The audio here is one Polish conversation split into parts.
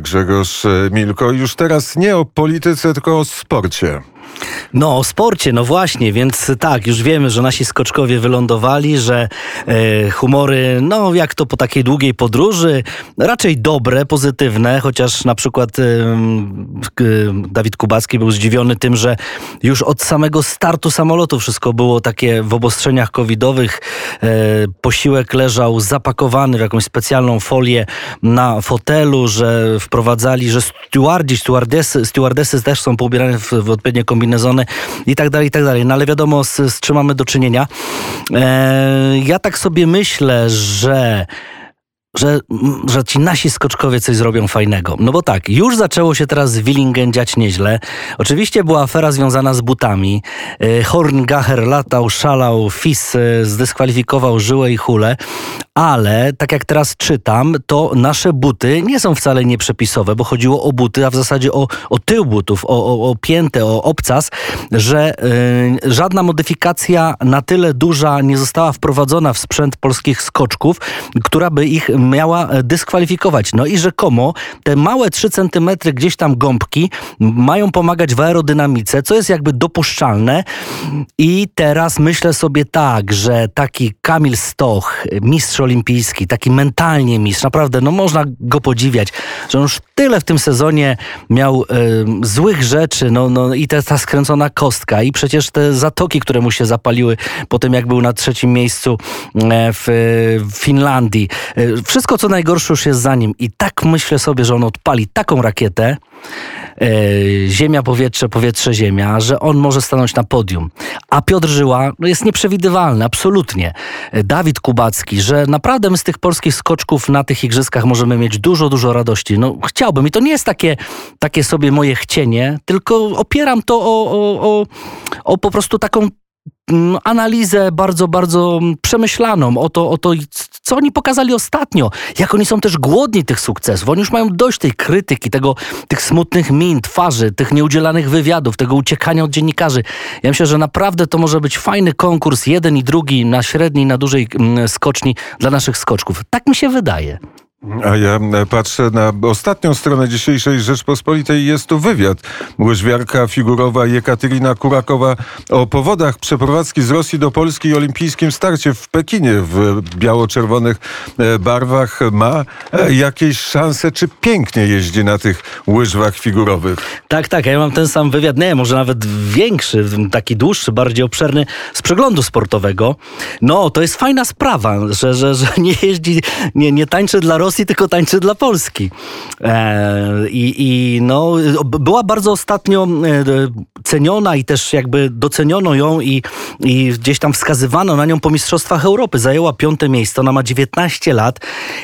Grzegorz Milko. Już teraz nie o polityce, tylko o sporcie. No, o sporcie, no właśnie, więc tak, już wiemy, że nasi skoczkowie wylądowali, że e, humory, no jak to po takiej długiej podróży, raczej dobre, pozytywne, chociaż na przykład Dawid Kubacki był zdziwiony tym, że już od samego startu samolotu wszystko było takie w obostrzeniach covidowych. E, posiłek leżał zapakowany w jakąś specjalną folię na fotelu, że wprowadzali, że stewardzi, stewardesy, stewardesy też są poubierane w, w odpowiednie kombinezony i tak dalej, i tak dalej. No ale wiadomo, z, z czym mamy do czynienia. E, ja tak sobie myślę, że że, że ci nasi skoczkowie coś zrobią fajnego. No bo tak, już zaczęło się teraz w Willingen dziać nieźle. Oczywiście była afera związana z butami. E, Horngacher latał, szalał, Fis e, zdyskwalifikował żyłę i hulę, ale tak jak teraz czytam, to nasze buty nie są wcale nieprzepisowe, bo chodziło o buty, a w zasadzie o, o tył butów, o, o, o piętę, o obcas, że yy, żadna modyfikacja na tyle duża nie została wprowadzona w sprzęt polskich skoczków, która by ich miała dyskwalifikować. No i rzekomo te małe 3 cm gdzieś tam gąbki mają pomagać w aerodynamice, co jest jakby dopuszczalne i teraz myślę sobie tak, że taki Kamil Stoch, mistrz olimpijski, taki mentalnie mistrz, naprawdę, no można go podziwiać, że on już tyle w tym sezonie miał złych rzeczy, no, no i te, ta skręcona kostka i przecież te zatoki, które mu się zapaliły po tym, jak był na trzecim miejscu e, w, w Finlandii. E, wszystko, co najgorsze już jest za nim i tak myślę sobie, że on odpali taką rakietę, e, ziemia, powietrze, powietrze, ziemia, że on może stanąć na podium. A Piotr Żyła no jest nieprzewidywalny, absolutnie. Dawid Kubacki, że naprawdę z tych polskich skoczków na tych igrzyskach możemy mieć dużo, dużo radości. No chciałbym i to nie jest takie, takie sobie moje chcienie, tylko opieram to o, o, o, o po prostu taką Mm, analizę bardzo, bardzo przemyślaną o to, o to, co oni pokazali ostatnio, jak oni są też głodni tych sukcesów. Oni już mają dość tej krytyki, tego, tych smutnych min, twarzy, tych nieudzielanych wywiadów, tego uciekania od dziennikarzy. Ja myślę, że naprawdę to może być fajny konkurs, jeden i drugi na średniej, na dużej mm, skoczni dla naszych skoczków. Tak mi się wydaje. A ja e, patrzę na ostatnią stronę dzisiejszej Rzeczpospolitej. Jest tu wywiad. Łyżwiarka figurowa Jekaterina Kurakowa o powodach przeprowadzki z Rosji do Polski i olimpijskim starcie w Pekinie w biało-czerwonych e, barwach. Ma e, jakieś szanse, czy pięknie jeździ na tych łyżwach figurowych? Tak, tak. Ja mam ten sam wywiad, nie, może nawet większy, taki dłuższy, bardziej obszerny z przeglądu sportowego. No, to jest fajna sprawa, że, że, że nie jeździ, nie, nie tańczy dla Rosji, Rosji, tylko tańczy dla Polski. E, i, I no, była bardzo ostatnio e, ceniona i też jakby doceniono ją i, i gdzieś tam wskazywano na nią po Mistrzostwach Europy. Zajęła piąte miejsce, ona ma 19 lat,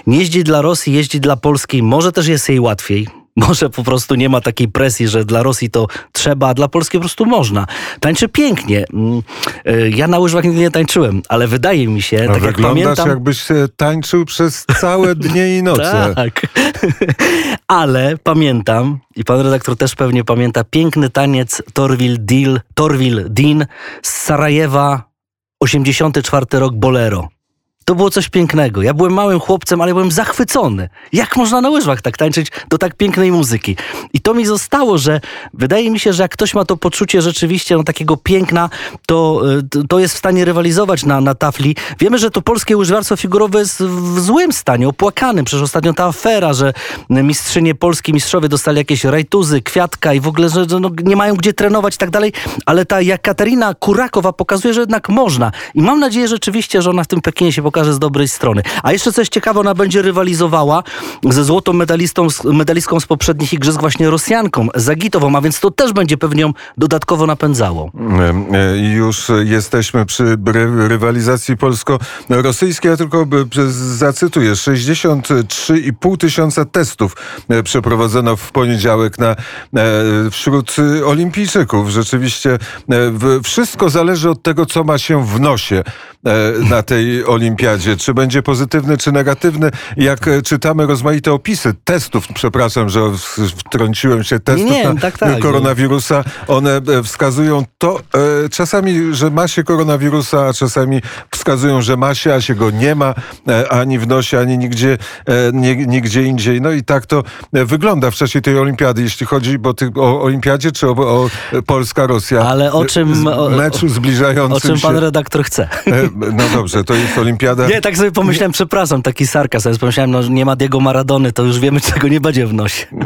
nie jeździ dla Rosji, jeździ dla Polski. Może też jest jej łatwiej może po prostu nie ma takiej presji, że dla Rosji to trzeba, a dla Polski po prostu można. Tańczy pięknie. Mm, y, ja na łyżwach nigdy nie tańczyłem, ale wydaje mi się, tak jak pamiętam... jakbyś tańczył przez całe dnie i noce. tak. ale pamiętam, i pan redaktor też pewnie pamięta, piękny taniec Torwil Deal, Torwil Dean z Sarajewa, 84 rok Bolero. To było coś pięknego. Ja byłem małym chłopcem, ale byłem zachwycony. Jak można na łyżwach tak tańczyć do tak pięknej muzyki? I to mi zostało, że wydaje mi się, że jak ktoś ma to poczucie rzeczywiście no, takiego piękna, to, y, to jest w stanie rywalizować na, na tafli. Wiemy, że to polskie łyżwiarstwo figurowe jest w złym stanie, opłakanym. Przecież ostatnio ta afera, że mistrzynie Polski, mistrzowie dostali jakieś rajtuzy, kwiatka i w ogóle, że no, nie mają gdzie trenować i tak dalej. Ale ta Katarina Kurakowa pokazuje, że jednak można. I mam nadzieję rzeczywiście, że ona w tym Pekinie się pokaże z dobrej strony. A jeszcze coś ciekawe, ona będzie rywalizowała ze złotą medalistą, medalistką z poprzednich igrzysk, właśnie Rosjanką, Zagitową, a więc to też będzie pewnie ją dodatkowo napędzało. E, e, już jesteśmy przy rywalizacji polsko-rosyjskiej, ja tylko zacytuję. 63,5 tysiąca testów e, przeprowadzono w poniedziałek na, wśród olimpijczyków. Rzeczywiście wszystko zależy od tego, co ma się w nosie na tej olimpii olimpiadzie? Czy będzie pozytywny, czy negatywny? Jak e, czytamy rozmaite opisy testów, przepraszam, że wtrąciłem się, testów Nie, na tak, tak. koronawirusa, one e, wskazują to e, czasami, że ma się koronawirusa, a czasami wskazują, że ma się, a się go nie ma, e, ani w nosie, ani nigdzie, e, nie, nigdzie indziej. No i tak to e, wygląda w czasie tej olimpiady, jeśli chodzi bo ty, o olimpiadzie, czy o, o Polska-Rosja. Ale o czym- Z meczu zbliżającym O czym pan redaktor chce? No dobrze, to jest olimpiada. Nie, tak sobie pomyślałem, przepraszam, taki sarkazm. Ja pomyślałem, no że nie ma Diego Maradony, to już wiemy, czego nie będzie w nosie. E,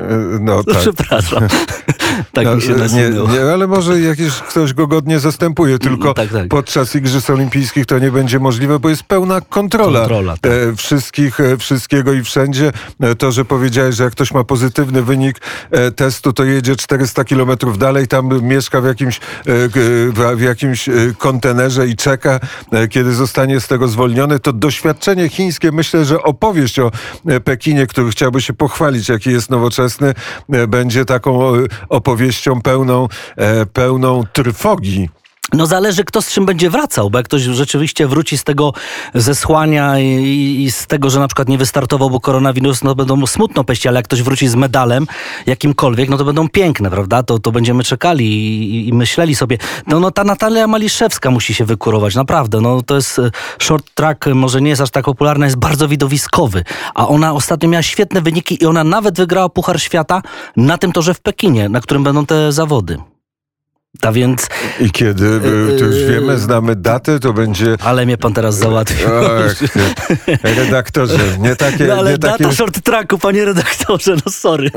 No tak. Przepraszam. tak No, mi się nie, nasunęło. nie, ale może jakiś ktoś go godnie zastępuje, tylko tak, tak. podczas Igrzysk Olimpijskich to nie będzie możliwe, bo jest pełna kontrola, Kontrola, tak. e, wszystkich, e, wszystkiego i wszędzie. To, że powiedziałeś, że jak ktoś ma pozytywny wynik testu, to jedzie 400 kilometrów dalej, tam mieszka w jakimś, w, jakimś kontenerze i czeka, kiedy zostanie z tego zwolniony, to doświadczenie chińskie, myślę, że opowieść o e, Pekinie, który chciałby się pochwalić, jaki jest nowoczesny, e, będzie taką e, opowieścią pełną, pełną trwogi. No zależy, kto z czym będzie wracał, bo jak ktoś rzeczywiście wróci z tego zesłania i, i z tego, że na przykład nie wystartował, bo koronawirus, no będą mu smutno peści, ale jak ktoś wróci z medalem jakimkolwiek, no to będą piękne, prawda? To, to będziemy czekali i, i myśleli sobie. No, no ta Natalia Maliszewska musi się wykurować, naprawdę. No to jest e, short track, może nie jest aż tak popularny, jest bardzo widowiskowy, a ona ostatnio miała świetne wyniki i ona nawet wygrała Puchar Świata na tym torze w Pekinie, na którym będą te zawody. A więc, I kiedy, e, to już wiemy, znamy datę, to będzie... ale mnie pan teraz załatwił. Ach, redaktorze, nie takie... No ale nie takie... data short tracku, panie redaktorze, no sorry.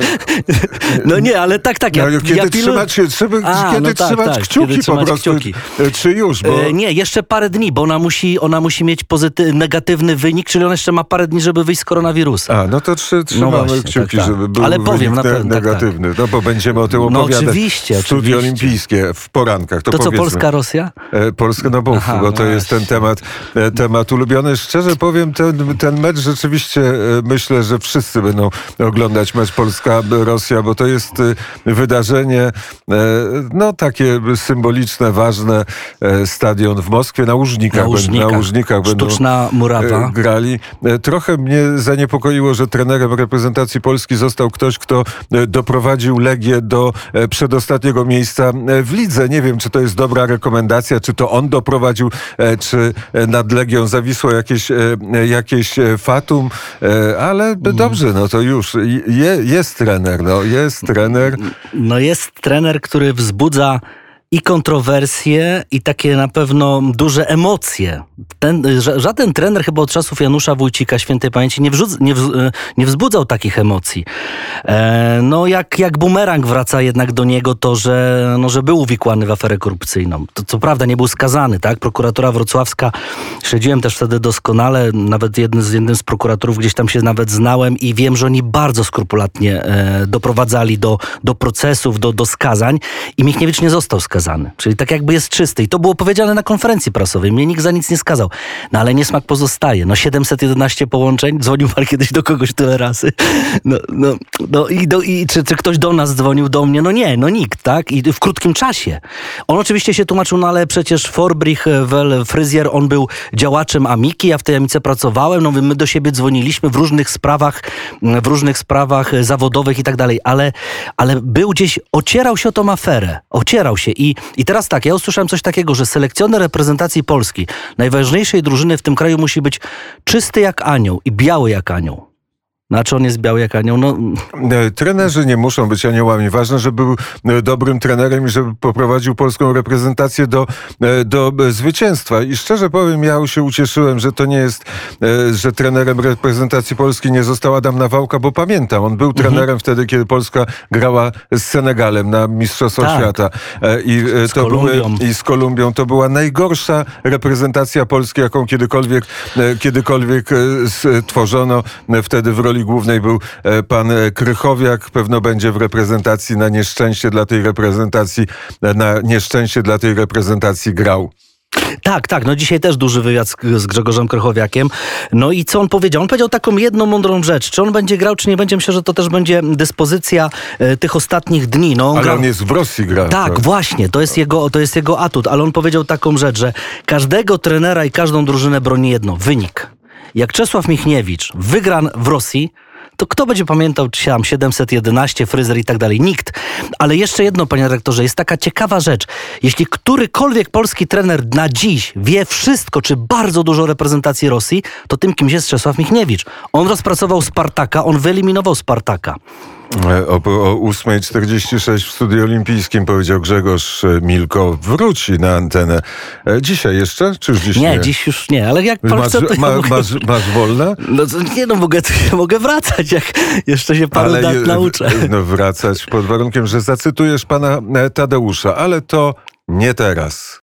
No nie, ale tak, tak. Ja, No, kiedy ja pilu- trzymać, się, trzeba, A, kiedy no tak, trzymać tak, kciuki kiedy po trzymać prostu, kciuki. e, czy już, bo... E, nie, jeszcze parę dni, bo ona musi, ona musi mieć pozyty- negatywny wynik, czyli ona jeszcze ma parę dni, żeby wyjść z koronawirusa. A, no to trzy, trzymamy właśnie, kciuki, tak, tak. żeby był Ale powiem na pewno, tak, negatywny. No bo będziemy o tym No opowiadać. oczywiście, Studio oczywiście. olimpijskie w porankach. To, To co, powiedzmy. Polska, Rosja? E, Polska, no bo, Aha, bo to no jest ten temat, e, temat ulubiony. Szczerze powiem, ten, ten mecz rzeczywiście e, myślę, że wszyscy będą oglądać mecz Polska-Rosja, bo to jest wydarzenie no takie symboliczne, ważne. Stadion w Moskwie na Łużnikach. Na będą- Łużnikach. Na Łużnikach będą Sztuczna murawa. e, grali. Trochę mnie zaniepokoiło, że trenerem reprezentacji Polski został ktoś, kto doprowadził Legię do przedostatniego miejsca w lidze. Nie wiem, czy to jest dobra rekomendacja, czy to on doprowadził, e, czy e, nad Legią zawisło jakieś, e, jakieś fatum, ale dobrze, no to już je, jest trener, no jest trener. No jest trener, który wzbudza i kontrowersje, i takie na pewno duże emocje. Ten, ża- żaden trener chyba od czasów Janusza Wójcika świętej pamięci nie, wrzuc, nie, e, nie wzbudzał takich emocji. E, no jak, jak bumerang wraca jednak do niego to, że, no, że był uwikłany w aferę korupcyjną. To, co prawda nie był skazany, tak? Prokuratura wrocławska, śledziłem też wtedy doskonale, nawet jednym z, jednym z prokuratorów gdzieś tam się nawet znałem i wiem, że oni bardzo skrupulatnie e, doprowadzali do, do procesów, do, do skazań i Michniewicz nie został skazany. Czyli tak jakby jest czysty. I to było powiedziane na konferencji prasowej. Mnie nikt za nic nie skazał. No ale niesmak pozostaje. No 711 połączeń. Dzwonił pan kiedyś do kogoś tyle razy. No, no, no i, do, i czy, czy ktoś do nas dzwonił, do mnie? No nie, no nikt, tak? I w krótkim czasie. On oczywiście się tłumaczył, no ale przecież Forbrich, Wel, Fryzjer, on był działaczem Amiki, ja w tej Amice pracowałem, no my do siebie dzwoniliśmy w różnych sprawach, w różnych sprawach zawodowych i tak dalej, ale, ale był gdzieś, ocierał się o tą aferę, ocierał się i, i teraz tak, ja usłyszałem coś takiego, że selekcjoner reprezentacji Polski, najważniejszej drużyny w tym kraju musi być czysty jak anioł i biały jak anioł. Znaczy on jest biały jak anioł, no... E, Trenerzy nie muszą być aniołami. Ważne, żeby był e, dobrym trenerem i żeby poprowadził polską reprezentację do, e, do zwycięstwa. I szczerze powiem, ja się ucieszyłem, że to nie jest, że trenerem reprezentacji Polski nie został Adam Nawałka, bo pamiętam, on był trenerem wtedy, kiedy Polska grała z Senegalem na Mistrzostwach Tak. Świata. I, Z to były, Kolumbią. I z Kolumbią. To była najgorsza reprezentacja Polski, jaką kiedykolwiek, kiedykolwiek stworzono. Wtedy w roli głównej był e, pan e, Krychowiak. Pewno będzie w reprezentacji na nieszczęście dla tej reprezentacji, e, na nieszczęście dla tej reprezentacji grał. Tak, tak. No dzisiaj też duży wywiad z, z Grzegorzem Krychowiakiem. No i co on powiedział? On powiedział taką jedną mądrą rzecz. Czy on będzie grał, czy nie będzie? Myślę, że to też będzie dyspozycja e, tych ostatnich dni. No, on Ale gra... on jest w Rosji gra. Tak, właśnie, to jest, jego, to jest jego atut, ale on powiedział taką rzecz, że każdego trenera i każdą drużynę broni jedno, wynik. Jak Czesław Michniewicz wygra w Rosji, to kto będzie pamiętał, czy tam 711, fryzer i tak dalej? Nikt. Ale jeszcze jedno, panie redaktorze, jest taka ciekawa rzecz. Jeśli którykolwiek polski trener na dziś wie wszystko, czy bardzo dużo reprezentacji Rosji, to tym kimś jest Czesław Michniewicz. On rozpracował Spartaka, on wyeliminował Spartaka. E, O, o 8.46 w studiu olimpijskim powiedział Grzegorz e, Milko. Wróci na antenę. E, Dzisiaj jeszcze? Czy już dziś nie? Nie, dziś już nie, ale jak pan Masz, ma, mogę... masz, masz wolne? No to nie no, mogę, mogę wracać, jak jeszcze się paru dat je- nauczę. No wracać pod warunkiem, że zacytujesz pana Tadeusza, ale to nie teraz.